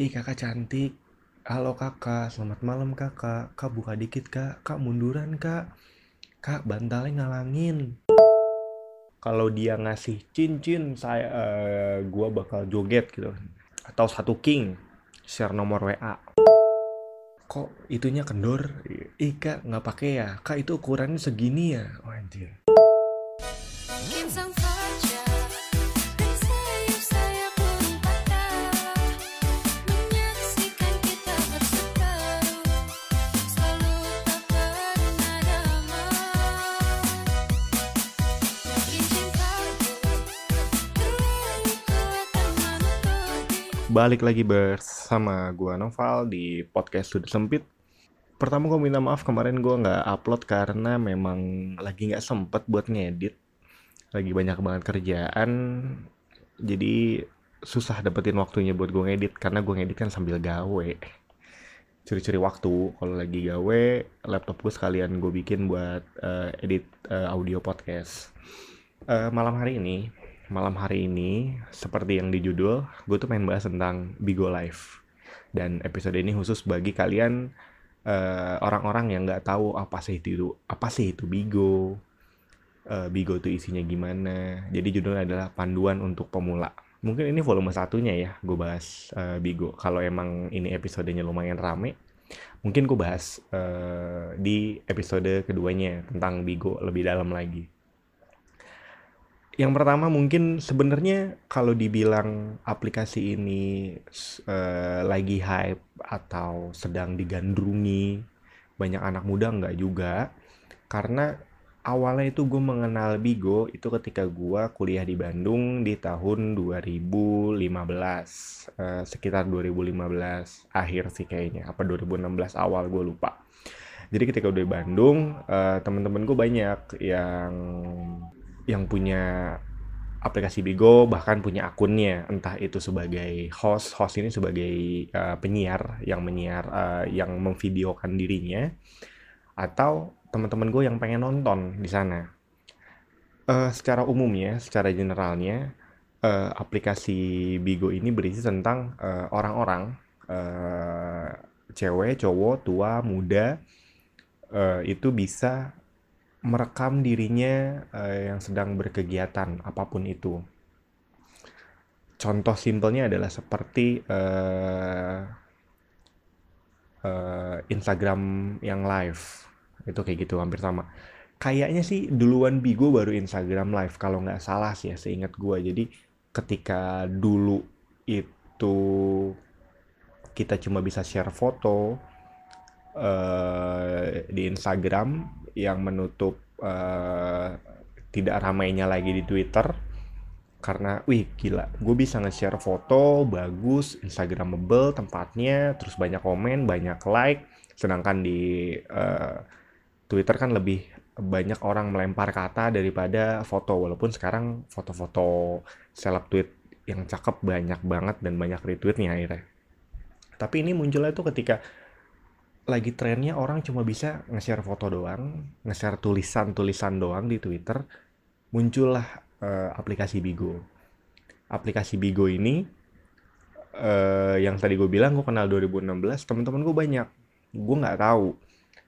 Ih kakak cantik. Halo kakak, selamat malam kakak. Kak buka dikit kak. Kak munduran kak. Kak bantalnya ngalangin. Kalau dia ngasih cincin, saya eh, gua bakal joget gitu. Atau satu king, share nomor WA. Kok itunya kendor? Ih kak nggak pakai ya? Kak itu ukurannya segini ya? Oh anjir. Balik lagi bersama gua Noval di podcast Sudut Sempit. Pertama gue minta maaf kemarin gua nggak upload karena memang lagi nggak sempet buat ngedit. Lagi banyak banget kerjaan. Jadi susah dapetin waktunya buat gue ngedit karena gue ngedit kan sambil gawe. Curi-curi waktu. Kalau lagi gawe, laptop gue sekalian gue bikin buat eh, edit eh, audio podcast. Eh, malam hari ini, malam hari ini seperti yang di judul, gue tuh main bahas tentang Bigo Live. Dan episode ini khusus bagi kalian eh, orang-orang yang nggak tahu apa sih itu apa sih itu Bigo, eh, Bigo itu isinya gimana. Jadi judulnya adalah panduan untuk pemula. Mungkin ini volume satunya ya, gue bahas eh, Bigo. Kalau emang ini episodenya lumayan rame, mungkin gue bahas eh, di episode keduanya tentang Bigo lebih dalam lagi. Yang pertama mungkin sebenarnya kalau dibilang aplikasi ini eh, lagi hype atau sedang digandrungi banyak anak muda nggak juga karena awalnya itu gue mengenal Bigo itu ketika gue kuliah di Bandung di tahun 2015 Eh, sekitar 2015 akhir sih kayaknya apa 2016 awal gue lupa. Jadi ketika udah di Bandung eh, teman-teman gue banyak yang yang punya aplikasi Bigo bahkan punya akunnya entah itu sebagai host host ini sebagai eh, penyiar yang menyiar eh, yang memvideokan dirinya atau teman-teman gue yang pengen nonton di sana. Eh, secara umumnya secara generalnya eh, aplikasi Bigo ini berisi tentang eh, orang-orang eh, cewek cowok tua muda eh, itu bisa merekam dirinya eh, yang sedang berkegiatan apa pun itu. Contoh simpelnya adalah seperti eh, eh, Instagram yang live. Itu kayak gitu hampir sama. Kayaknya sih duluan Bigo baru Instagram live kalau nggak salah sih ya seingat gua. Jadi ketika dulu itu kita cuma bisa share foto eh, di Instagram yang menutup eh, tidak ramainya lagi di Twitter karena wih gila gue bisa nge-share foto bagus instagramable tempatnya terus banyak komen banyak like. Sedangkan di eh, Twitter kan lebih banyak orang melempar kata daripada foto walaupun sekarang foto-foto seleb tweet yang cakep banyak banget dan banyak retweetnya akhirnya. Tapi ini munculnya tuh ketika lagi trennya orang cuma bisa nge-share foto doang, nge-share tulisan-tulisan doang di Twitter, muncullah eh, aplikasi Bigo. Aplikasi Bigo ini eh, yang tadi gue bilang gue kenal 2016, teman-teman gue banyak. Gue nggak tahu.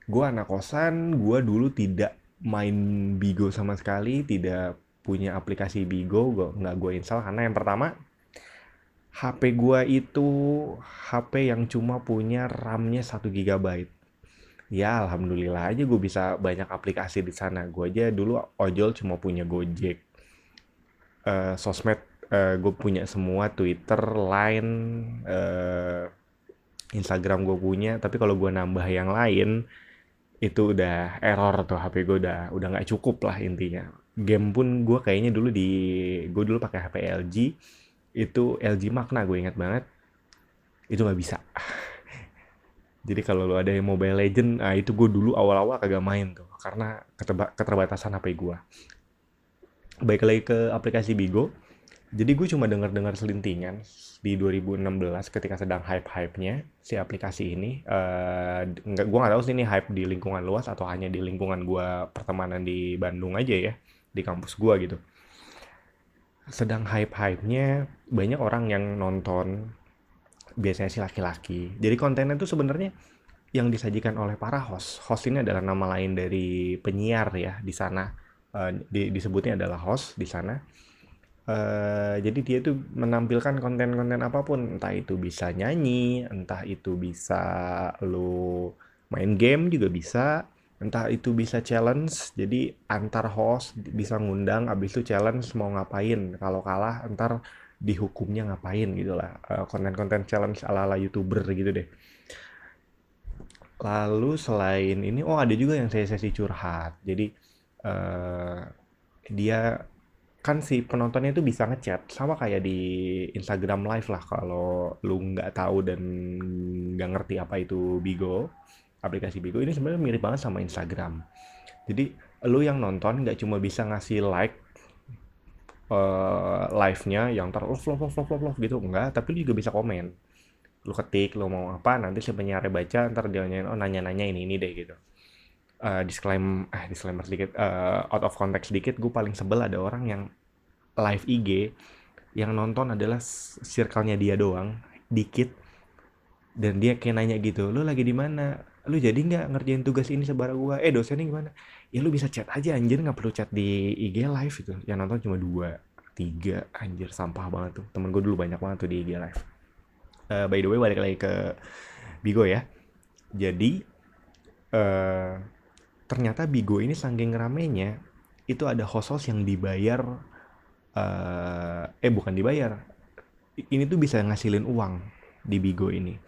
Gue anak kosan, gue dulu tidak main Bigo sama sekali, tidak punya aplikasi Bigo, gue nggak gue install karena yang pertama HP gua itu HP yang cuma punya RAM-nya 1 GB. Ya, alhamdulillah aja gue bisa banyak aplikasi di sana. Gue aja dulu ojol cuma punya Gojek. Eh, sosmed gue punya semua, Twitter, Line, eh, Instagram gue punya. Tapi kalau gue nambah yang lain, itu udah error tuh HP gue udah udah nggak cukup lah intinya. Game pun gue kayaknya dulu di gue dulu pakai HP LG itu LG Magna gue ingat banget. Itu nggak bisa. Jadi kalau lo ada yang Mobile Legend nah itu gue dulu awal-awal kagak main tuh karena keterba- keterbatasan HP gue. Baik lagi ke aplikasi Bigo. Jadi gue cuma dengar-dengar selintingan di 2016 ketika sedang hype-hype-nya si aplikasi ini. Nggak gue nggak tahu sih ini hype di lingkungan luas atau hanya di lingkungan gue pertemanan di Bandung aja ya di kampus gue gitu sedang hype-hype-nya banyak orang yang nonton biasanya sih laki-laki. Jadi kontennya tuh sebenarnya yang disajikan oleh para host. Host ini adalah nama lain dari penyiar ya di sana. Eh, di- disebutnya adalah host di sana. Eh, jadi dia tuh menampilkan konten-konten apa pun, entah itu bisa nyanyi, entah itu bisa lu main game juga bisa, entah itu bisa challenge. Jadi antar host bisa ngundang, abis itu challenge mau ngapain. Kalau kalah ntar dihukumnya ngapain gitu lah. Eh, konten-konten challenge ala-ala youtuber gitu deh. Lalu selain ini, oh ada juga yang sesi curhat. Jadi eh, dia kan si penontonnya itu bisa ngechat sama kayak di Instagram Live lah kalau lu nggak tahu dan nggak ngerti apa itu Bigo aplikasi Bigo ini sebenarnya mirip banget sama Instagram. Jadi lu yang nonton nggak cuma bisa ngasih like eh, live-nya yang ter love love love love love love gitu. Enggak tapi lu juga bisa komen. Lu ketik lu mau apa nanti si penyiar baca ntar dia nanyain oh nanya-nanya ini ini deh gitu. Eh disclaimer eh disclaimer sedikit eh, out of context sedikit gue paling sebel ada orang yang live IG yang nonton adalah circle-nya dia doang dikit dan dia kayak nanya gitu lu lagi di mana lu jadi nggak ngerjain tugas ini sebara gua? Eh dosennya gimana? Ya lu bisa chat aja anjir nggak perlu chat di IG live itu yang nonton cuma dua tiga anjir sampah banget tuh. Temen gue dulu banyak banget tuh di IG live. Eh, by the way balik lagi ke Bigo ya. Jadi eh ternyata Bigo ini saking ramenya itu ada host-host yang dibayar eh eh bukan dibayar. Ini tuh bisa ngasilin uang di Bigo ini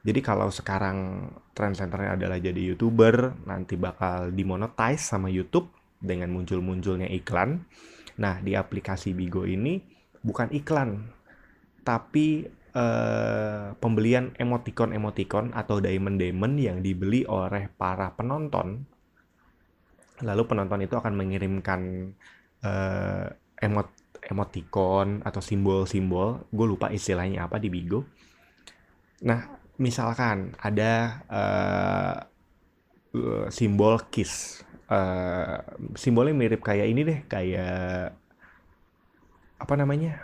jadi kalau sekarang trend centernya adalah jadi youtuber nanti bakal dimonetize sama YouTube dengan muncul-munculnya iklan. Nah di aplikasi Bigo ini bukan iklan tapi eh, pembelian emoticon-emoticon atau diamond-diamond yang dibeli oleh para penonton. Lalu penonton itu akan mengirimkan eh, emot emoticon atau simbol-simbol gue lupa istilahnya apa di Bigo. Nah misalkan ada eh, simbol kiss Eh, simbolnya mirip kayak ini deh kayak apa namanya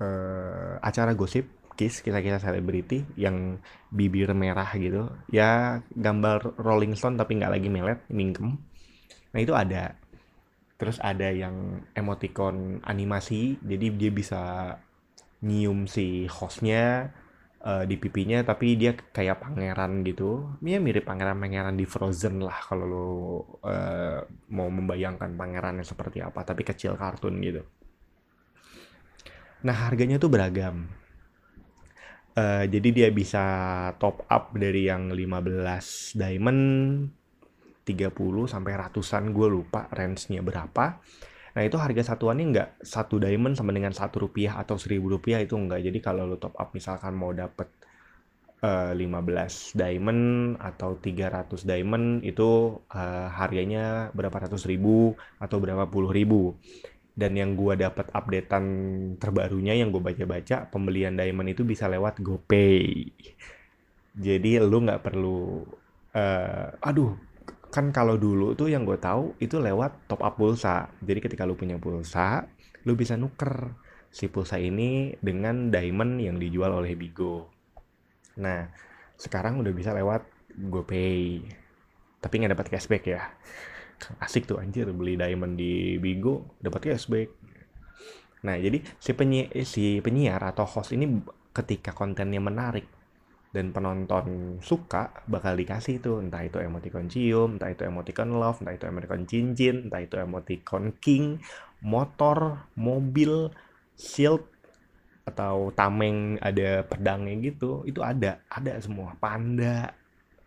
eh, acara gosip kiss kita-kita selebriti yang bibir merah gitu. Ya gambar Rolling Stone tapi nggak lagi melet mingkem. Nah itu ada. Terus ada yang emoticon animasi jadi dia bisa nyium si hostnya eh, di pipinya tapi dia kayak pangeran gitu. Ya mirip pangeran-pangeran di Frozen lah kalau lo eh, mau membayangkan pangerannya seperti apa tapi kecil kartun gitu. Nah harganya tuh beragam. Eh, jadi dia bisa top up dari yang 15 diamond 30 sampai ratusan gue lupa range-nya berapa nah itu harga satuannya nggak satu diamond sama dengan satu rupiah atau seribu rupiah itu enggak jadi kalau lo top up misalkan mau dapet eh, 15 diamond atau 300 diamond itu eh, harganya berapa ratus ribu atau berapa puluh ribu. Dan yang gua dapat updatean terbarunya yang gue baca-baca pembelian diamond itu bisa lewat GoPay. Jadi lu nggak perlu eh aduh kan kalau dulu tuh yang gue tahu itu lewat top up pulsa. Jadi ketika lu punya pulsa lu bisa nuker si pulsa ini dengan diamond yang dijual oleh Bigo. Nah sekarang udah bisa lewat GoPay. Tapi nggak dapat cashback ya. Asik tuh anjir beli diamond di Bigo dapat cashback. Nah jadi si penyi si penyiar atau host ini ketika kontennya menarik dan penonton suka bakal dikasih tuh. Entah itu emoticon cium entah itu emoticon love entah itu emoticon cincin entah itu emoticon king motor mobil shield atau tameng ada pedangnya gitu itu ada. Ada semua. Panda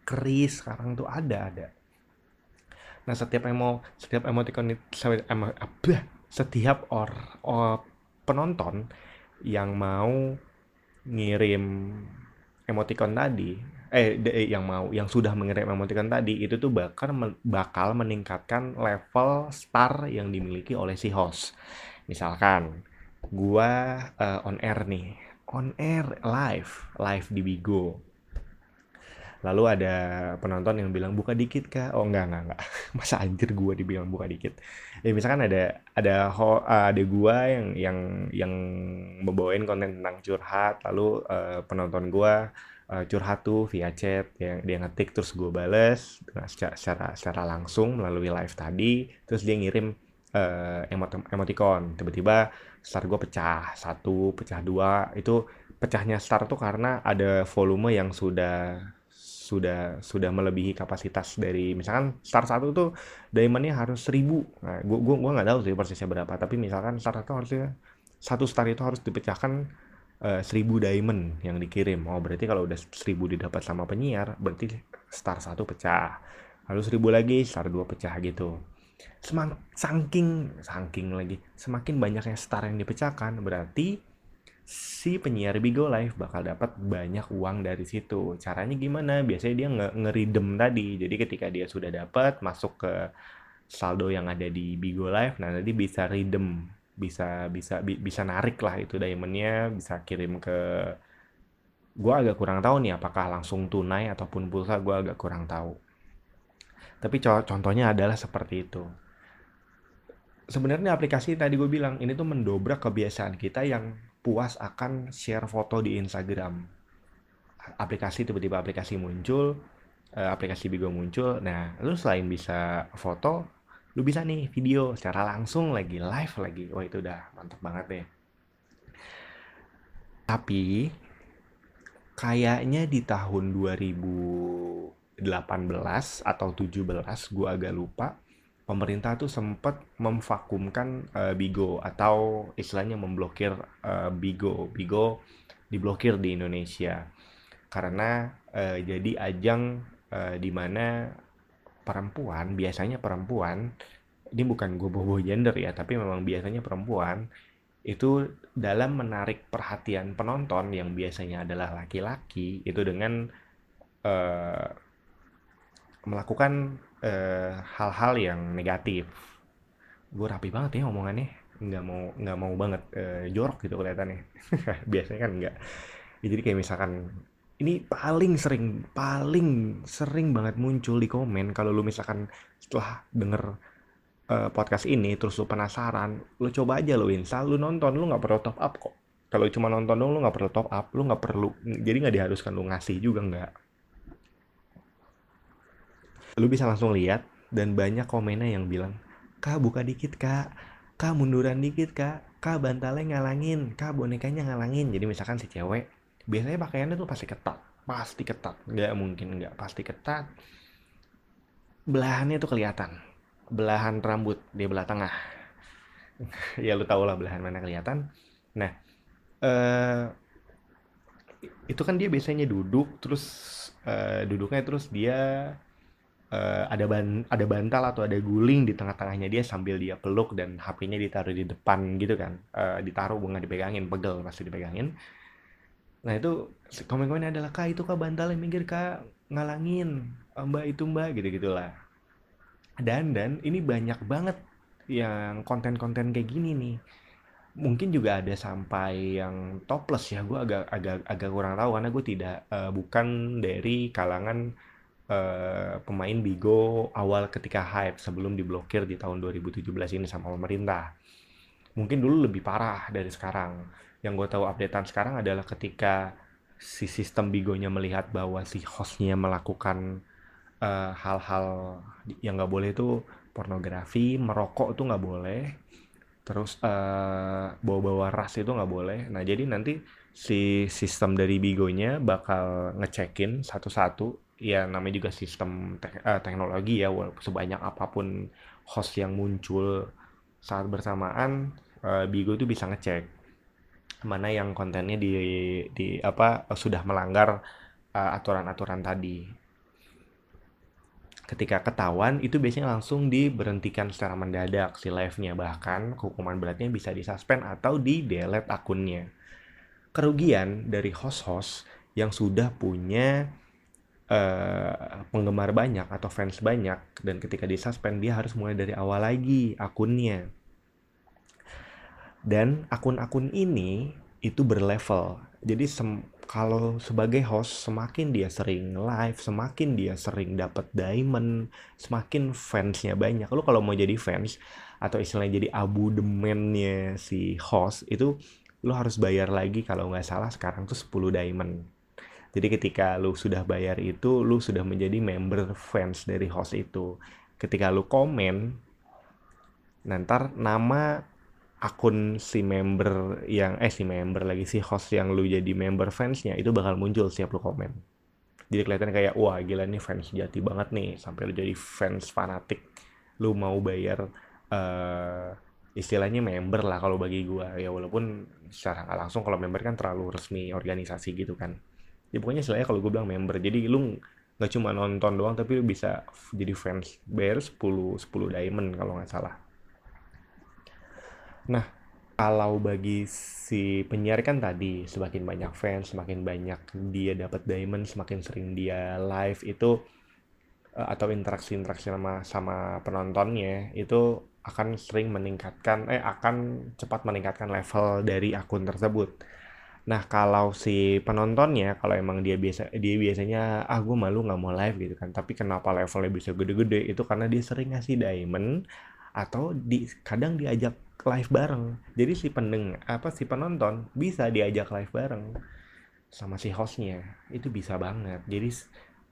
keris sekarang tuh ada ada. Nah setiap emo setiap emoticon itu setiap, emo, setiap or, or penonton yang mau ngirim emoticon tadi eh de- yang mau yang sudah mengirim emoticon tadi itu tuh bakal bakal meningkatkan level star yang dimiliki oleh si host. Misalkan gua eh, on air nih. On air live. Live di Bigo lalu ada penonton yang bilang buka dikit kak. Oh enggak enggak enggak. Masa anjir gue dibilang buka dikit? Ya misalkan ada ada ho, ada gue yang yang yang membawain konten tentang curhat lalu uh, penonton gue uh, curhat tuh via chat yang dia ngetik terus gue bales nah, secara, secara secara langsung melalui live tadi terus dia ngirim uh, emot emoticon. Tiba-tiba star gue pecah satu pecah dua itu pecahnya star tuh karena ada volume yang sudah sudah sudah melebihi kapasitas dari misalkan star satu tuh diamondnya harus seribu. Nah gua gua gua nggak tahu sih persisnya berapa tapi misalkan star satu harusnya satu star itu harus dipecahkan uh, seribu diamond yang dikirim. Oh berarti kalau udah seribu didapat sama penyiar berarti star satu pecah. Lalu seribu lagi star dua pecah gitu. Semak, saking saking lagi semakin banyaknya star yang dipecahkan berarti si penyiar Bigo Live bakal dapat banyak uang dari situ. Caranya gimana? Biasanya dia nge ngeridem tadi. Jadi ketika dia sudah dapat masuk ke saldo yang ada di Bigo Live, nah nanti bisa redeem, bisa bisa bi bisa narik lah itu diamondnya, bisa kirim ke gua agak kurang tahu nih apakah langsung tunai ataupun pulsa gua agak kurang tahu. Tapi co contohnya adalah seperti itu. Sebenarnya aplikasi tadi gue bilang ini tuh mendobrak kebiasaan kita yang puas akan share foto di Instagram. Aplikasi tiba-tiba aplikasi muncul, uh, aplikasi Bigo muncul. Nah, lu selain bisa foto, lu bisa nih video secara langsung lagi, live lagi. Wah, itu udah mantap banget deh. Tapi kayaknya di tahun 2018 atau 17 gua agak lupa pemerintah tuh sempat memvakumkan uh, Bigo atau istilahnya memblokir uh, Bigo. Bigo diblokir di Indonesia karena uh, jadi ajang uh, di mana perempuan biasanya perempuan ini bukan gue bobo gender ya tapi memang biasanya perempuan itu dalam menarik perhatian penonton yang biasanya adalah laki-laki itu dengan uh, melakukan Eh, hal-hal yang negatif. Gue rapi banget ya omongannya, nggak mau nggak mau banget uh, jorok gitu kelihatannya. Biasanya kan nggak. Ya, jadi kayak misalkan ini paling sering paling sering banget muncul di komen kalau lu misalkan setelah denger uh, podcast ini terus lu penasaran, lu coba aja lu install, lu nonton, lu nggak perlu top up kok. Kalau cuma nonton dong lu nggak perlu top up, lu nggak perlu, jadi nggak diharuskan lu ngasih juga nggak lu bisa langsung lihat dan banyak komennya yang bilang kak buka dikit kak. Kak munduran dikit kak. Kak bantalnya ngalangin. Kak bonekanya ngalangin. Jadi misalkan si cewek biasanya pakaiannya tuh pasti ketat pasti ketat. Nggak mungkin nggak pasti ketat. Belahannya tuh kelihatan. Belahan rambut di belah tengah. Ya lu tau lah belahan mana kelihatan. Nah eh, itu kan dia biasanya duduk terus uh, duduknya terus dia uh, ada ban ada bantal atau ada guling di tengah-tengahnya dia sambil dia peluk dan HP-nya ditaruh di depan gitu kan. Uh, ditaruh bunga dipegangin pegel pasti dipegangin. Nah itu komen-komen adalah kak itu kak bantalnya minggir kak. Ngalangin. Mbak itu mbak gitu gitulah dan dan ini banyak banget yang konten-konten kayak gini nih. Mungkin juga ada sampai yang topless ya. Gue agak agak agak kurang tahu karena gue tidak uh, bukan dari kalangan uh, pemain Bigo awal ketika hype sebelum diblokir di tahun 2017 ini sama pemerintah. Mungkin dulu lebih parah dari sekarang. Yang gue tahu updatean sekarang adalah ketika si sistem Bigonya melihat bahwa si hostnya melakukan eh, hal-hal uh, yang nggak boleh itu pornografi, merokok itu nggak boleh, terus uh, bawa-bawa ras itu nggak boleh. Nah jadi nanti si sistem dari Bigonya bakal ngecekin satu-satu ya namanya juga sistem te uh, teknologi ya sebanyak apa pun host yang muncul saat bersamaan uh, Bigo itu bisa ngecek mana yang kontennya di di apa sudah melanggar aturan-aturan uh, tadi. Ketika ketahuan itu biasanya langsung diberhentikan secara mendadak si live-nya. Bahkan hukuman beratnya bisa disuspend atau di delete akunnya. Kerugian dari host-host yang sudah punya uh, penggemar banyak atau fans banyak dan ketika di suspend dia harus mulai dari awal lagi akunnya. Dan akun-akun ini itu berlevel. Jadi kalau sebagai host semakin dia sering live, semakin dia sering dapat diamond, semakin fansnya banyak. Lu kalau mau jadi fans atau istilahnya jadi abonemennya si host itu lu harus bayar lagi kalau nggak salah sekarang tuh 10 diamond. Jadi ketika lu sudah bayar itu, lu sudah menjadi member fans dari host itu. Ketika lu komen, nanti nama akun si member yang eh si member lagi si host yang lu jadi member fansnya itu bakal muncul setiap lu komen. Jadi kelihatan kayak wah gila nih fans jati banget nih sampai lu jadi fans fanatik. Lu mau bayar eh istilahnya member lah kalau bagi gua ya walaupun secara langsung kalau member kan terlalu resmi organisasi gitu kan ya pokoknya istilahnya kalau gue bilang member jadi lu nggak cuma nonton doang tapi lu bisa jadi fans bayar 10 10 diamond kalau nggak salah nah kalau bagi si penyiar kan tadi semakin banyak fans semakin banyak dia dapat diamond semakin sering dia live itu eh, atau interaksi-interaksi sama sama penontonnya itu akan sering meningkatkan eh akan cepat meningkatkan level dari akun tersebut. Nah, kalau si penontonnya, kalau emang dia biasa dia biasanya ah gue malu nggak mau live gitu kan. Tapi kenapa levelnya bisa gede-gede? Itu karena dia sering ngasih diamond atau di kadang diajak live bareng. Jadi si pendeng apa si penonton bisa diajak live bareng sama si hostnya. Itu bisa banget. Jadi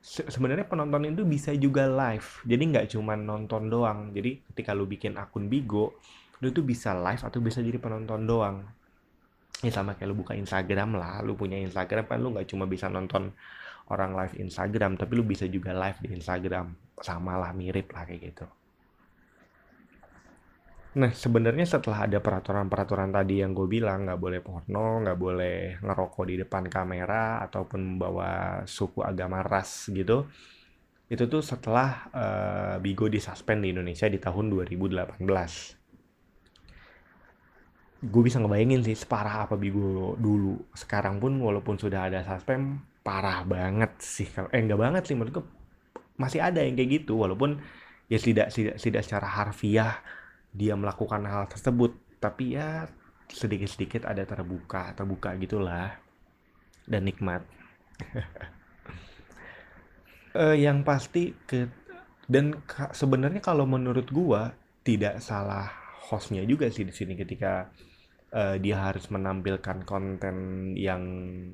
se- sebenarnya penonton itu bisa juga live. Jadi nggak cuma nonton doang. Jadi ketika lu bikin akun Bigo, lu tuh bisa live atau bisa jadi penonton doang. Ya sama kayak lu buka Instagram lah. Lu punya Instagram kan lu nggak cuma bisa nonton orang live Instagram, tapi lu bisa juga live di Instagram. Sama lah, mirip lah kayak gitu. Nah, sebenarnya setelah ada peraturan-peraturan tadi yang gue bilang, nggak boleh porno, nggak boleh ngerokok di depan kamera, ataupun membawa suku agama ras gitu, itu tuh setelah eh, Bigo disuspend di Indonesia di tahun 2018. Gue bisa ngebayangin sih separah apa Bigo dulu. Sekarang pun walaupun sudah ada suspend, parah banget sih. Eh, nggak banget sih, menurut gue masih ada yang kayak gitu, walaupun ya tidak, tidak, tidak secara harfiah dia melakukan hal tersebut tapi ya sedikit-sedikit ada terbuka terbuka gitulah dan nikmat Eh, yang pasti ke dan sebenarnya kalau menurut gua tidak salah hostnya juga sih di sini ketika eh, dia harus menampilkan konten yang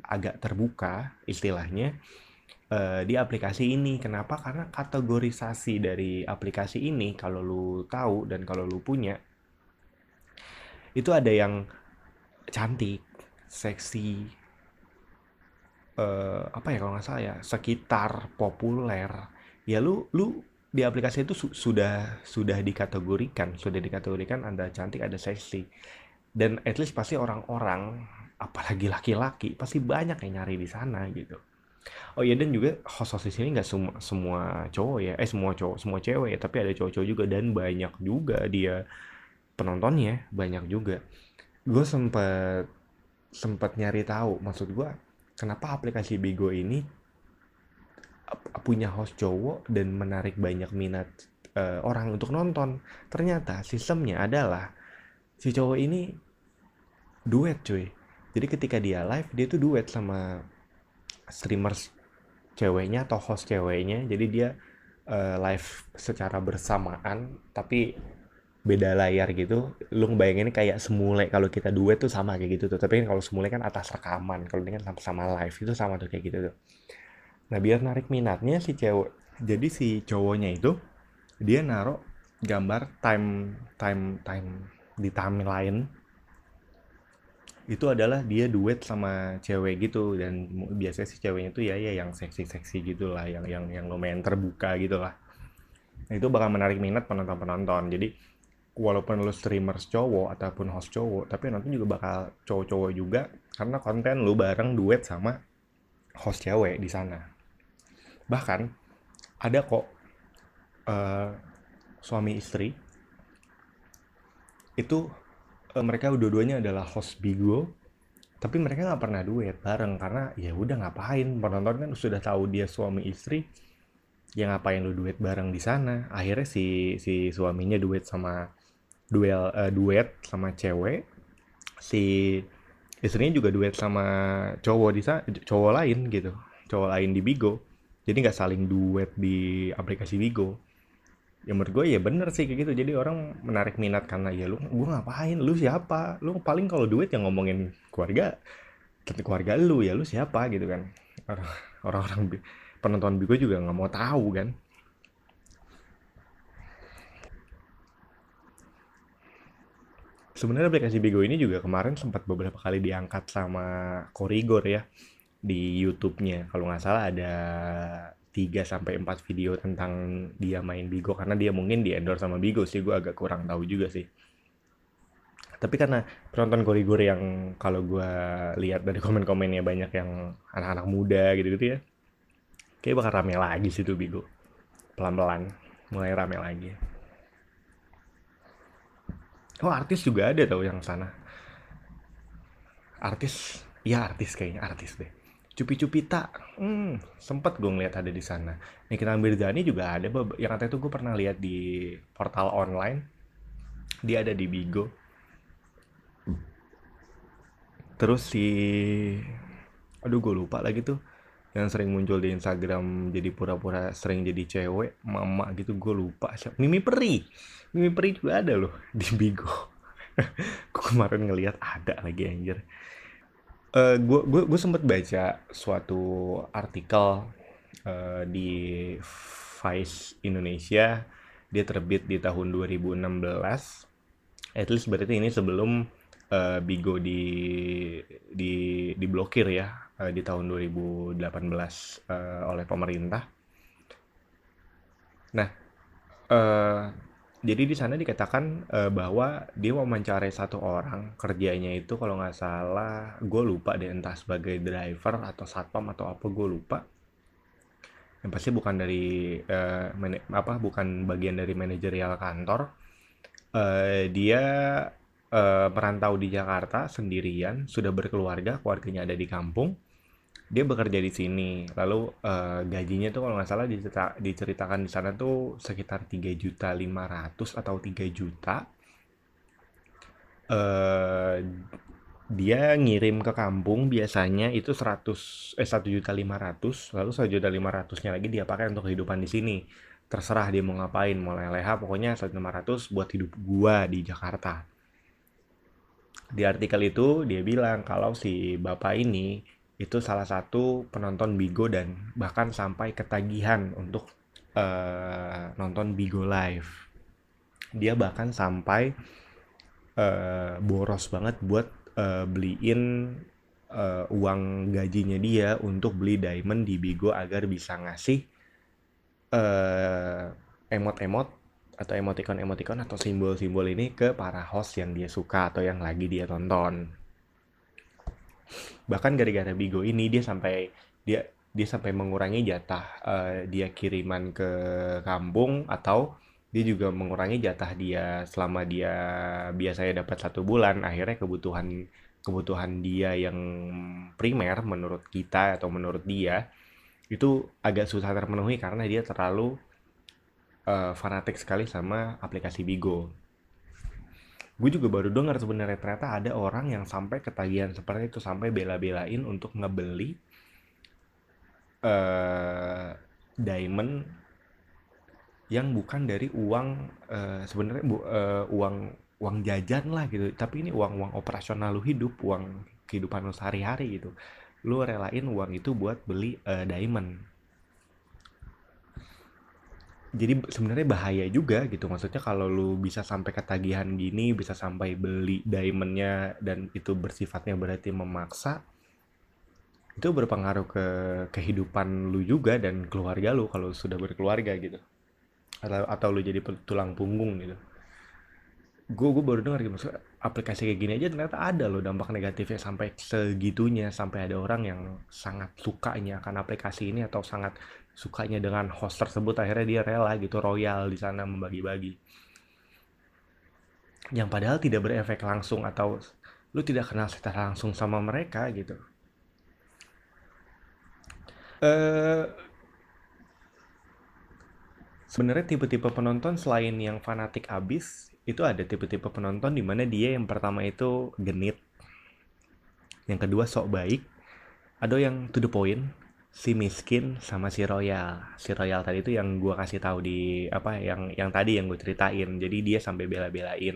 agak terbuka istilahnya eh, di aplikasi ini. Kenapa? Karena kategorisasi dari aplikasi ini kalau lu tahu dan kalau lu punya itu ada yang cantik, seksi, eh, apa ya kalau nggak salah ya, sekitar populer. Ya lu lu di aplikasi itu su- sudah sudah dikategorikan, sudah dikategorikan ada cantik, ada seksi. Dan at least pasti orang-orang, apalagi laki-laki, pasti banyak yang nyari di sana gitu. Oh iya dan juga host-host di sini nggak semua semua cowok ya, eh semua cowok, semua cewek ya, tapi ada cowok-cowok juga dan banyak juga dia penontonnya banyak juga. Gue sempet sempet nyari tahu, maksud gue kenapa aplikasi Bigo ini punya host cowok dan menarik banyak minat eh, orang untuk nonton. Ternyata sistemnya adalah si cowok ini duet cuy. Jadi ketika dia live dia tuh duet sama streamers ceweknya atau host ceweknya. Jadi dia eh, live secara bersamaan tapi beda layar gitu. Lu ngebayanginnya kayak semule kalau kita duet tuh sama kayak gitu tuh. Tapi kan kalau semule kan atas rekaman, kalau ini kan sama-sama live itu sama tuh kayak gitu tuh. Nah, biar narik minatnya si cewek. Jadi si cowoknya itu dia naruh gambar time time time di timeline. Itu adalah dia duet sama cewek gitu dan biasanya si ceweknya tuh ya ya yang seksi-seksi gitu lah yang yang yang lumayan terbuka gitu lah nah, itu bakal menarik minat penonton-penonton. Jadi walaupun lu streamers cowok ataupun host cowok tapi nonton juga bakal cowok-cowok juga karena konten lu bareng duet sama host cewek di sana. Bahkan ada kok eh, suami istri itu eh, mereka dua-duanya adalah host Bigo tapi mereka nggak pernah duet bareng karena ya udah ngapain? Penonton kan sudah tahu dia suami istri ya ngapain lu duet bareng di sana? Akhirnya si si suaminya duet sama duel eh, duet sama cewek. Si istrinya juga duet sama cowok di sa- cowok lain gitu cowok lain di Bigo. Jadi nggak saling duet di aplikasi Bigo ya menurut gue ya bener sih kayak gitu. Jadi orang menarik minat karena ya lu gue ngapain? Lu siapa? Lu paling kalau duet yang ngomongin keluarga keluarga lu ya lu siapa? Gitu kan. Orang orang bi- penonton Bigo juga nggak mau tahu kan. Sebenarnya aplikasi Bigo ini juga kemarin sempat beberapa kali diangkat sama Korigor ya di YouTube-nya. Kalau nggak salah ada 3 sampai 4 video tentang dia main Bigo karena dia mungkin di endorse sama Bigo sih, gue agak kurang tahu juga sih. Tapi karena penonton Korigor yang kalau gue lihat dari komen-komennya banyak yang anak-anak muda gitu-gitu ya, kayak bakal rame lagi sih tuh Bigo. Pelan-pelan mulai rame lagi. Oh artis juga ada tau yang sana. Artis, ya artis kayaknya artis deh. Cupi-Cupita, hmm, sempet gue ngeliat ada di sana. Nikita Mirzani juga ada, yang katanya itu gue pernah lihat di portal online. Dia ada di Bigo. Terus si, aduh gue lupa lagi tuh, yang sering muncul di Instagram jadi pura-pura sering jadi cewek, mama gitu gue lupa. Siapa? Mimi Peri, Mimi Peri juga ada loh di Bigo. Gue kemarin ngeliat ada lagi anjir. Gue gue gue sempet baca suatu artikel eh, di Vice Indonesia dia terbit di tahun 2016 at least berarti ini sebelum eh, Bigo di di diblokir ya eh, di tahun 2018 eh, oleh pemerintah. Nah, eh, jadi di sana dikatakan eh, bahwa dia mau mencari satu orang kerjanya itu kalau nggak salah gue lupa deh entah sebagai driver atau satpam atau apa gue lupa. Yang pasti bukan dari mana- apa bukan bagian dari manajerial kantor. Eh, dia eh, merantau di Jakarta sendirian, sudah berkeluarga, keluarganya ada di kampung. Dia bekerja di sini. Lalu eh, gajinya tuh kalau nggak salah dicerita- diceritakan di sana tuh sekitar 3 juta 500 atau 3 juta. Eh, dia ngirim ke kampung biasanya itu 100 eh 1 juta 500, lalu 1 juta 500-nya lagi dia pakai untuk kehidupan di sini. Terserah dia mau ngapain, mau leha pokoknya 1 juta 500 buat hidup gua di Jakarta. Di artikel itu dia bilang kalau si bapak ini itu salah satu penonton Bigo dan bahkan sampai ketagihan untuk eh, nonton Bigo Live. Dia bahkan sampai eh, boros banget buat eh, beliin eh, uang gajinya dia untuk beli diamond di Bigo agar bisa ngasih eh, emot-emot atau emoticon-emoticon atau simbol-simbol ini ke para host yang dia suka atau yang lagi dia tonton. Bahkan gara-gara Bigo ini dia sampai dia dia sampai mengurangi jatah eh, dia kiriman ke kampung atau dia juga mengurangi jatah dia selama dia biasanya dapat satu bulan akhirnya kebutuhan kebutuhan dia yang primer menurut kita atau menurut dia itu agak susah terpenuhi karena dia terlalu eh, fanatik sekali sama aplikasi Bigo. Gue juga baru dengar sebenarnya ternyata ada orang yang sampai ketagihan seperti itu sampai bela-belain untuk ngebeli eh diamond yang bukan dari uang eh, sebenarnya bu, eh, uang uang jajan lah gitu. Tapi ini uang uang operasional lu hidup uang kehidupan lu sehari-hari gitu. Lu relain uang itu buat beli eh, diamond jadi sebenarnya bahaya juga gitu. Maksudnya kalau lu bisa sampai ketagihan gini bisa sampai beli diamondnya dan itu bersifatnya berarti memaksa itu berpengaruh ke kehidupan lu juga dan keluarga lu kalau sudah berkeluarga gitu. Atau atau lu jadi tulang punggung gitu. Gue gue baru dengar gitu maksudnya aplikasi kayak gini aja ternyata ada loh dampak negatifnya sampai segitunya sampai ada orang yang sangat sukanya akan aplikasi ini atau sangat sukanya dengan host tersebut akhirnya dia rela gitu royal di sana membagi-bagi. Yang padahal tidak berefek langsung atau lu tidak kenal secara langsung sama mereka gitu. Eh sebenarnya tipe-tipe penonton selain yang fanatik abis itu ada tipe-tipe penonton di mana dia yang pertama itu genit. Yang kedua sok baik. Ada yang to the point si miskin sama si royal. Si royal tadi itu yang gua kasih tahu di apa yang yang tadi yang gue ceritain. Jadi dia sampai bela-belain.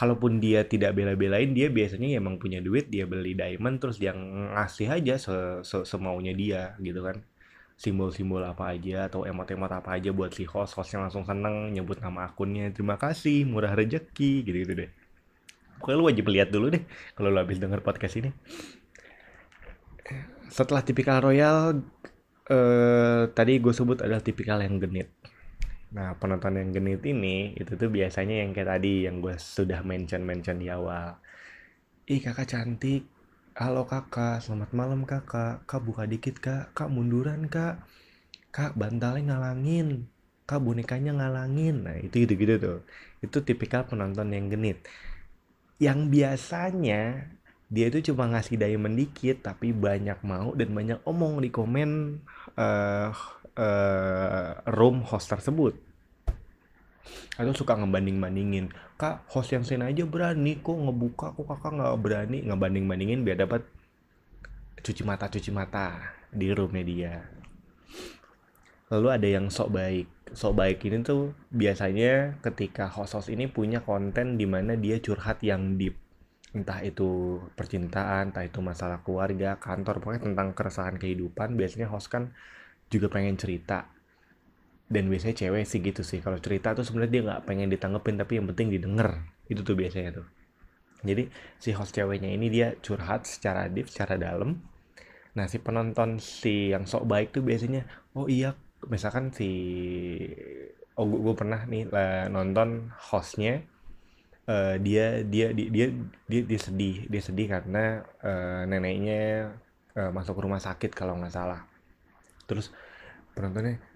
Kalaupun dia tidak bela-belain dia biasanya emang punya duit dia beli diamond terus dia ngasih aja se se- semaunya dia gitu kan. Simbol-simbol apa aja atau emot-emot apa aja buat si host hostnya langsung seneng nyebut nama akunnya terima kasih murah rezeki gitu gitu deh. Pokoknya lu wajib lihat dulu deh kalau lu habis denger podcast ini setelah tipikal royal eh tadi gue sebut adalah tipikal yang genit Nah, penonton yang genit ini itu tuh biasanya yang kayak tadi yang gue sudah mention-mention di awal. Ih, kakak cantik. Halo kakak, selamat malam kakak. Kak buka dikit kak. Kak munduran kak. Kak bantalnya ngalangin. Kak bonekanya ngalangin. Nah, itu gitu-gitu tuh. Itu tipikal penonton yang genit. Yang biasanya dia itu cuma ngasih diamond dikit tapi banyak mau dan banyak omong di komen eh eh, room host tersebut. Atau suka ngebanding-bandingin kak host yang sini aja berani kok ngebuka kok kakak nggak berani? Ngebanding-bandingin biar dapat cuci mata cuci mata di roomnya dia. Lalu ada yang sok baik. Sok baik ini tuh biasanya ketika host-host ini punya konten di mana dia curhat yang deep entah itu percintaan entah itu masalah keluarga kantor pokoknya tentang keresahan kehidupan biasanya host kan juga pengen cerita. Dan biasanya cewek sih gitu sih. Kalau cerita tuh sebenarnya dia nggak pengen ditanggepin tapi yang penting didengar. Itu tuh biasanya tuh. Jadi si host ceweknya ini dia curhat secara deep secara dalam. Nah si penonton si yang sok baik tuh biasanya oh iya misalkan si oh gue pernah nih lah, nonton hostnya eh, dia, dia dia dia dia dia sedih. Dia sedih karena eh, neneknya eh, masuk rumah sakit kalau nggak salah. Terus penontonnya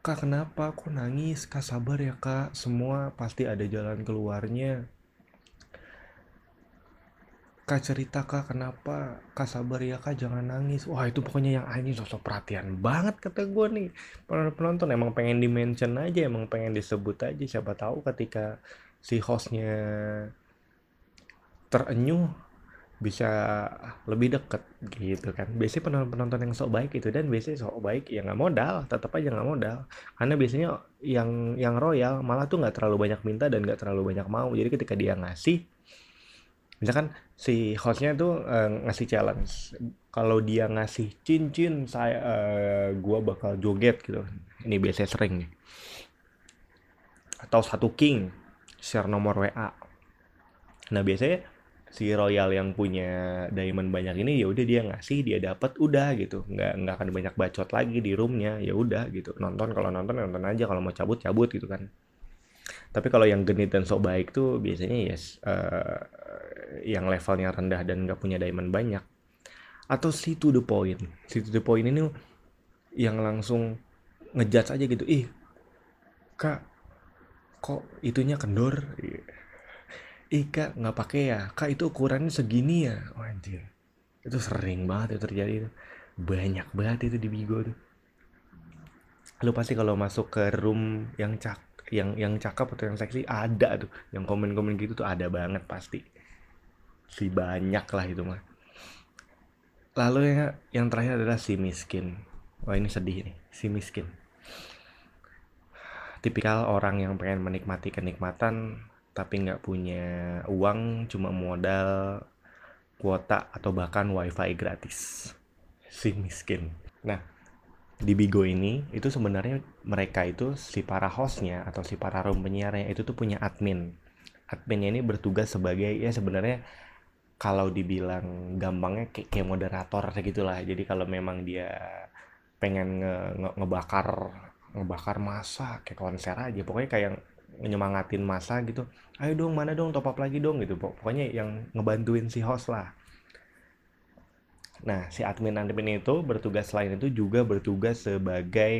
kak kenapa? Kok nangis? Kak sabar ya kak. Semua pasti ada jalan keluarnya. Kak cerita kak kenapa? Kak sabar ya kak. Jangan nangis. Wah itu pokoknya yang anjing sosok perhatian banget kata gue nih. Penonton penonton emang pengen di mention aja emang pengen disebut aja. Siapa tahu ketika si hostnya terenyuh bisa lebih deket gitu kan. Biasanya penonton-penonton yang sok baik itu dan biasanya sok baik ya nggak modal tetap aja nggak modal. Karena biasanya yang yang royal malah tuh nggak terlalu banyak minta dan nggak terlalu banyak mau. Jadi ketika dia ngasih misalkan si hostnya tuh eh, ngasih challenge. Kalau dia ngasih cincin saya eh, gua bakal joget gitu ini biasanya sering nih. Atau satu king share nomor WA nah biasanya si royal yang punya diamond banyak ini ya udah dia ngasih dia dapat udah gitu. Nggak nggak akan banyak bacot lagi di roomnya ya udah gitu. Nonton kalau nonton nonton aja. Kalau mau cabut cabut gitu kan. Tapi kalau yang genit dan sok baik tuh biasanya ya eh, yang levelnya rendah dan nggak punya diamond banyak. Atau si to the point. Si to the point ini yang langsung ngejudge aja gitu. Ih kak kok itunya kendor? Ih kak nggak pakai ya? Kak itu ukurannya segini ya? Oh, anjir. Itu sering banget itu terjadi tuh banyak banget itu di Bigo tuh. Lu pasti kalau masuk ke room yang cak yang yang cakep atau yang seksi ada tuh. Yang komen-komen gitu tuh ada banget pasti. Si banyak lah itu mah. Lalu yang yang terakhir adalah si miskin. Wah ini sedih nih. Si miskin tipikal orang yang pengen menikmati kenikmatan tapi nggak punya uang cuma modal kuota atau bahkan wifi gratis. Si miskin. Nah di Bigo ini itu sebenarnya mereka itu si para hostnya atau si para room penyiarnya itu tuh punya admin. Adminnya ini bertugas sebagai ya sebenarnya kalau dibilang gampangnya kayak, kayak moderator gitulah jadi kalau memang dia pengen nge, nge- ngebakar ngebakar masa kayak konser aja. Pokoknya kayak nyemangatin masa gitu. Ayo dong mana dong top up lagi dong gitu. Pok- pokoknya yang ngebantuin si host lah. Nah si admin admin itu bertugas selain itu juga bertugas sebagai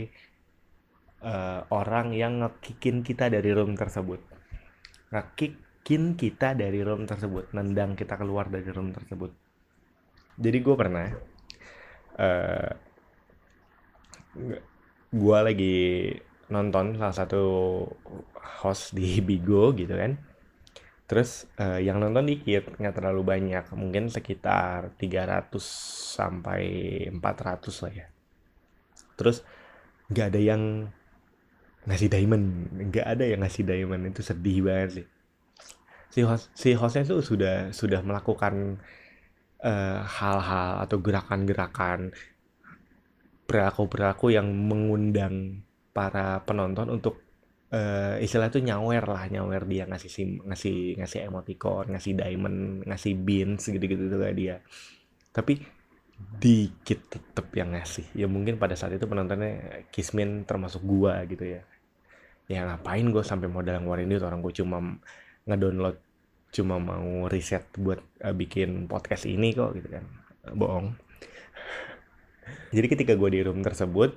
eh, orang yang ngekikin kita dari room tersebut. Ngekikin kita dari room tersebut nendang kita keluar dari room tersebut. Jadi gue pernah eh gue lagi nonton salah satu host di Bigo gitu kan Terus eh, yang nonton dikit, nggak terlalu banyak, mungkin sekitar 300 sampai 400 lah ya. Terus nggak ada yang ngasih diamond, nggak ada yang ngasih diamond itu sedih banget sih. Si host, si hostnya tuh sudah sudah melakukan eh, hal-hal atau gerakan-gerakan perilaku-perilaku yang mengundang para penonton untuk eh, istilah itu nyawer lah nyawer dia ngasih sim, ngasih ngasih emoticon ngasih diamond ngasih beans gitu-gitu tuh kayak dia. Tapi dikit tetep yang ngasih. Ya mungkin pada saat itu penontonnya Kismin termasuk gua gitu ya. Ya ngapain gue sampai modal ngeluarin duit? Orang gue cuma ngedownload cuma mau riset buat eh, bikin podcast ini kok gitu kan. Bohong jadi ketika gue di room tersebut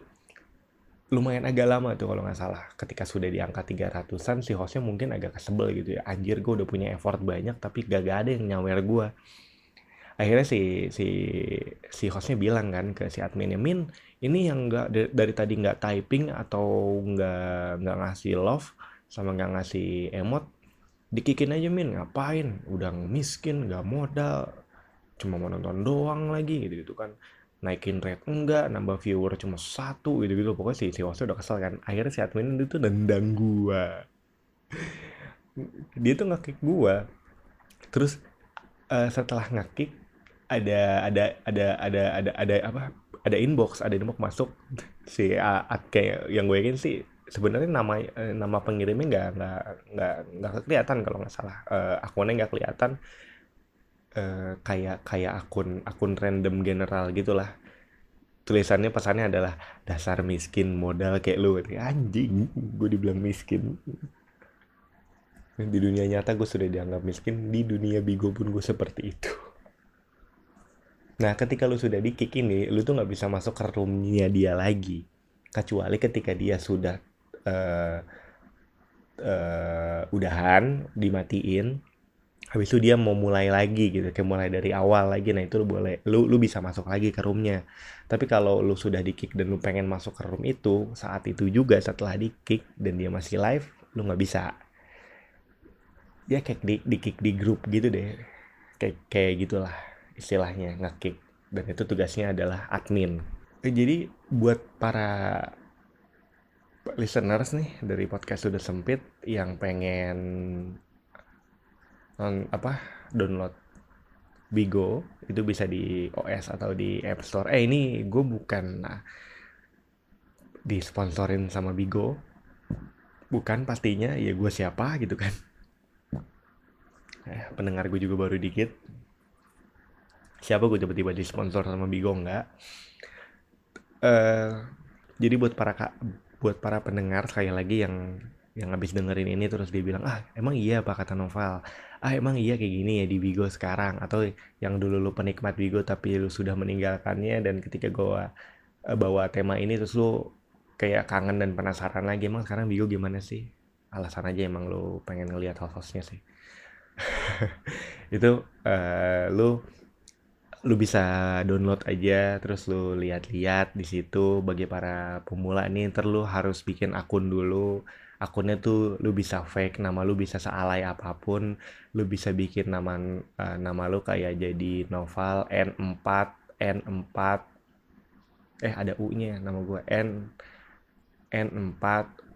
lumayan agak lama tuh kalau nggak salah. Ketika sudah di angka 300an si hostnya mungkin agak kesebel gitu ya. Anjir gue udah punya effort banyak tapi gak, gak ada yang nyawer gue akhirnya si si si hostnya bilang kan ke si adminnya min ini yang nggak dari, dari tadi nggak typing atau nggak nggak ngasih love sama nggak ngasih emot dikikin aja min. Ngapain? Udah miskin nggak modal. Cuma mau nonton doang lagi gitu gitu kan naikin rate enggak nambah viewer cuma satu gitu gitu pokoknya si si hostnya udah kesel kan. Akhirnya si admin itu nendang gua. Dia tuh ngekick gua. Terus eh, setelah ngekick ada ada ada ada ada ada apa ada inbox ada inbox masuk. Si A- kayak yang gue yakin sih sebenarnya nama eh, nama pengirimnya nggak nggak nggak nggak kelihatan kalau nggak salah. Eh, akunnya nggak kelihatan eh, kayak kayak akun akun random general gitulah. Tulisannya pesannya adalah dasar miskin modal kayak lu. Anjing gue dibilang miskin. Di dunia nyata gue sudah dianggap miskin di dunia bigo pun gue seperti itu. Nah ketika lu sudah di kick ini lu tuh nggak bisa masuk ke roomnya dia lagi. Kecuali ketika dia sudah eh eh, udahan dimatiin habis itu dia mau mulai lagi gitu kayak mulai dari awal lagi. Nah itu lu boleh lu lu bisa masuk lagi ke roomnya. Tapi kalau lu sudah di kick dan lu pengen masuk ke room itu saat itu juga setelah di kick dan dia masih live lu nggak bisa. Dia kayak di, di kick di grup gitu deh. Kayak kayak gitulah istilahnya nge-kick. Dan itu tugasnya adalah admin. Eh, jadi buat para listeners nih dari podcast sudah sempit yang pengen apa download Bigo itu bisa di OS atau di App Store. Eh ini gue bukan nah, disponsorin sama Bigo, bukan pastinya ya gue siapa gitu kan. Eh, pendengar gue juga baru dikit. Siapa gue tiba-tiba disponsor sama Bigo enggak? Eh jadi buat para ka- buat para pendengar sekali lagi yang yang habis dengerin ini terus dia bilang ah emang iya apa kata Novel ah emang iya kayak gini ya di Bigo sekarang? Atau yang dulu lu penikmat Bigo tapi lu sudah meninggalkannya dan ketika gua eh, bawa tema ini terus lu kayak kangen dan penasaran lagi emang sekarang Bigo gimana sih? Alasan aja emang lu pengen ngelihat host-hostnya sih. Itu eh, lu lu bisa download aja terus lu lihat-lihat di situ bagi para pemula nih ntar lu harus bikin akun dulu akunnya tuh lu bisa fake nama lu bisa sealay apa pun lu bisa bikin nama eh, nama lu kayak jadi novel N4 N4 eh ada U-nya nama gua N N4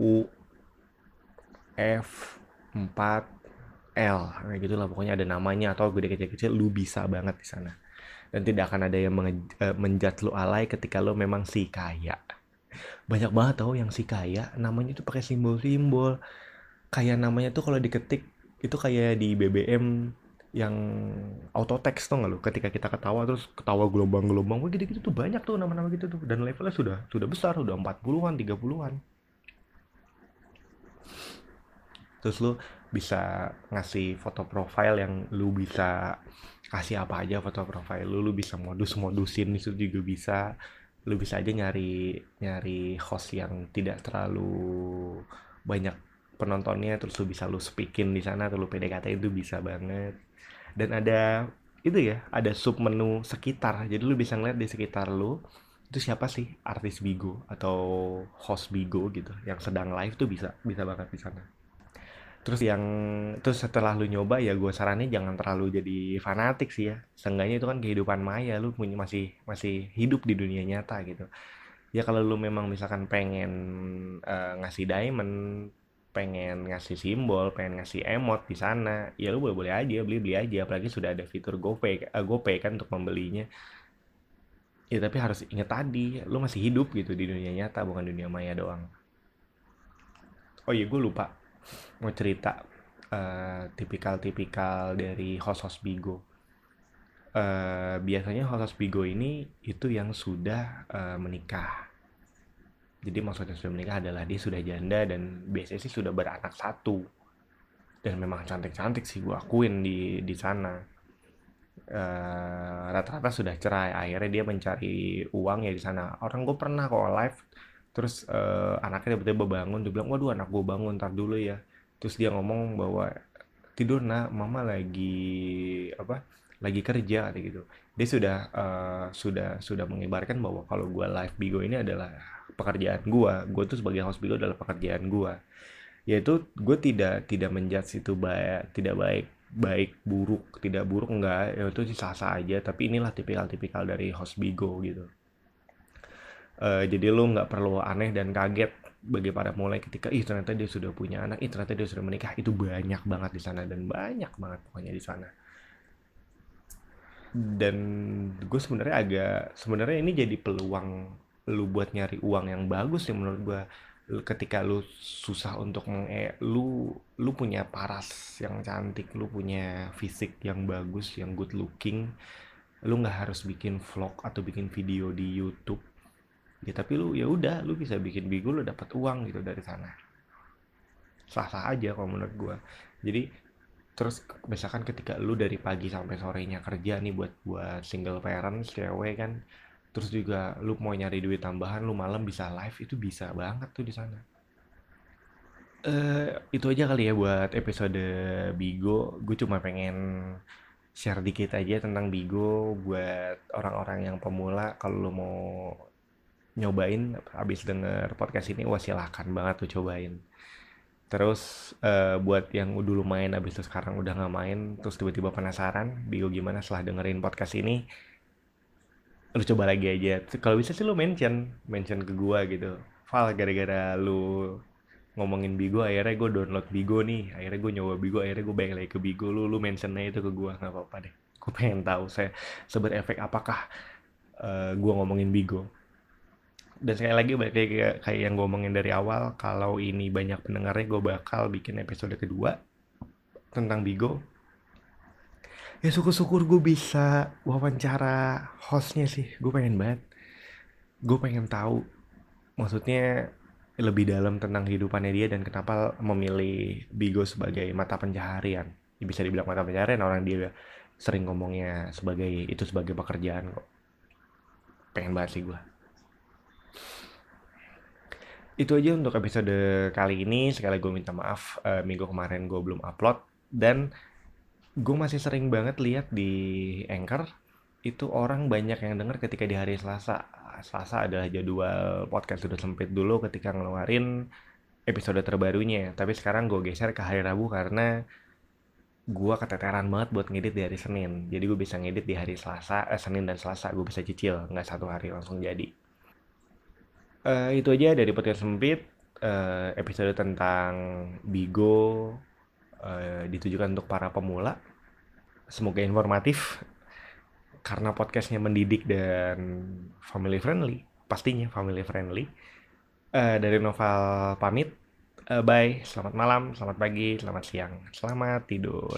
U F 4 L kayak gitu lah pokoknya ada namanya atau gede kecil-kecil lu bisa banget di sana. Dan tidak akan ada yang eh, menjudge lu alay ketika lu memang si kaya banyak banget tau yang si kaya namanya tuh pakai simbol-simbol. Kayak namanya tuh kalau diketik itu kayak di BBM yang auto text tuh nggak lu? Ketika kita ketawa terus ketawa gelombang-gelombang gitu-gitu tuh banyak tuh nama-nama gitu tuh. Dan levelnya sudah sudah besar udah 40-an 30-an terus lu bisa ngasih foto profile yang lu bisa kasih apa aja foto profile lu lu bisa modus-modusin itu juga bisa lu bisa aja nyari nyari host yang tidak terlalu banyak penontonnya terus lu bisa lu speakin di sana atau lu PDKT itu bisa banget. Dan ada itu ya ada sub menu sekitar. Jadi lu bisa ngeliat di sekitar lu itu siapa sih? Artis Bigo atau host Bigo gitu yang sedang live tuh bisa bisa banget di sana Terus yang terus setelah lu nyoba ya gue saranin jangan terlalu jadi fanatik sih ya. Seenggaknya itu kan kehidupan maya, lu punya masih masih hidup di dunia nyata gitu. Ya kalau lu memang misalkan pengen eh, ngasih diamond, pengen ngasih simbol, pengen ngasih emot di sana, ya lu boleh-boleh aja, beli-beli aja. Apalagi sudah ada fitur GoPay, eh, GoPay kan untuk membelinya. Ya tapi harus ingat tadi, lu masih hidup gitu di dunia nyata, bukan dunia maya doang. Oh iya, gue lupa mau cerita eh, tipikal-tipikal dari host-host Bigo. Eh, biasanya host-host Bigo ini itu yang sudah eh, menikah. Jadi maksudnya sudah menikah adalah dia sudah janda dan biasanya sih sudah beranak satu. Dan memang cantik-cantik sih gue akuin di di sana. Rata-rata sudah cerai. Akhirnya dia mencari uang ya di sana. Orang gue pernah kok live terus eh, anaknya tiba-tiba bangun dia bilang waduh anak gue bangun ntar dulu ya. Terus dia ngomong bahwa tidur nak. Mama lagi apa lagi kerja gitu. Dia sudah eh, sudah sudah mengibarkan bahwa kalau gue live Bigo ini adalah pekerjaan gue gue tuh sebagai host Bigo adalah pekerjaan gue yaitu gue tidak tidak menjudge itu baik tidak baik baik buruk tidak buruk enggak. Itu sih sah-sah aja. Tapi inilah tipikal-tipikal dari host Bigo gitu Eh, jadi lu nggak perlu aneh dan kaget bagi para mulai ketika ih ternyata dia sudah punya anak, ih ternyata dia sudah menikah. Itu banyak banget di sana dan banyak banget pokoknya di sana. Dan gue sebenarnya agak sebenarnya ini jadi peluang lu buat nyari uang yang bagus sih menurut gue. Ketika lu susah untuk menge lu lu punya paras yang cantik, lu punya fisik yang bagus, yang good looking, lu nggak harus bikin vlog atau bikin video di YouTube ya tapi lu ya udah lu bisa bikin bigo lu dapat uang gitu dari sana. Sah-sah aja kalau menurut gua. Jadi terus misalkan ketika lu dari pagi sampai sorenya kerja nih buat buat single parents cewek kan terus juga lu mau nyari duit tambahan lu malam bisa live itu bisa banget tuh di sana. Eh itu aja kali ya buat episode Bigo. Gue cuma pengen share dikit aja tentang Bigo buat orang-orang yang pemula. Kalau lu mau nyobain habis denger podcast ini wah silahkan banget tuh cobain. Terus eh, buat yang dulu main habis itu sekarang udah nggak main terus tiba-tiba penasaran Bigo gimana setelah dengerin podcast ini lu coba lagi aja. Kalau bisa sih lu mention mention ke gua gitu. Val gara-gara lu ngomongin Bigo akhirnya gue download Bigo nih. Akhirnya gue nyoba Bigo akhirnya gue balik lagi ke Bigo. Lu lu mentionnya itu ke gua nggak apa-apa deh. Gue pengen tahu saya seberefek apakah eh, gua ngomongin Bigo dan sekali lagi balik kayak yang gue omongin dari awal kalau ini banyak pendengarnya gue bakal bikin episode kedua tentang Bigo. Ya syukur-syukur gue bisa wawancara hostnya sih. Gue pengen banget. Gue pengen tahu maksudnya lebih dalam tentang kehidupannya dia dan kenapa memilih Bigo sebagai mata pencaharian. Ya, bisa dibilang mata pencaharian orang dia sering ngomongnya sebagai itu sebagai pekerjaan kok. Pengen banget sih gue itu aja untuk episode kali ini. Sekali gue minta maaf eh, minggu kemarin gue belum upload dan gue masih sering banget lihat di Anchor itu orang banyak yang denger ketika di hari Selasa. Selasa adalah jadwal podcast sudah sempit dulu ketika ngeluarin episode terbarunya. Tapi sekarang gue geser ke hari Rabu karena gue keteteran banget buat ngedit di hari Senin. Jadi gue bisa ngedit di hari Selasa, eh, Senin dan Selasa gue bisa cicil, nggak satu hari langsung jadi. Eh, itu aja dari podcast sempit eh, episode tentang Bigo eh, ditujukan untuk para pemula. Semoga informatif karena podcastnya mendidik dan family friendly, pastinya family friendly. Eh, dari Noval pamit. Eh, bye, selamat malam, selamat pagi, selamat siang, selamat tidur.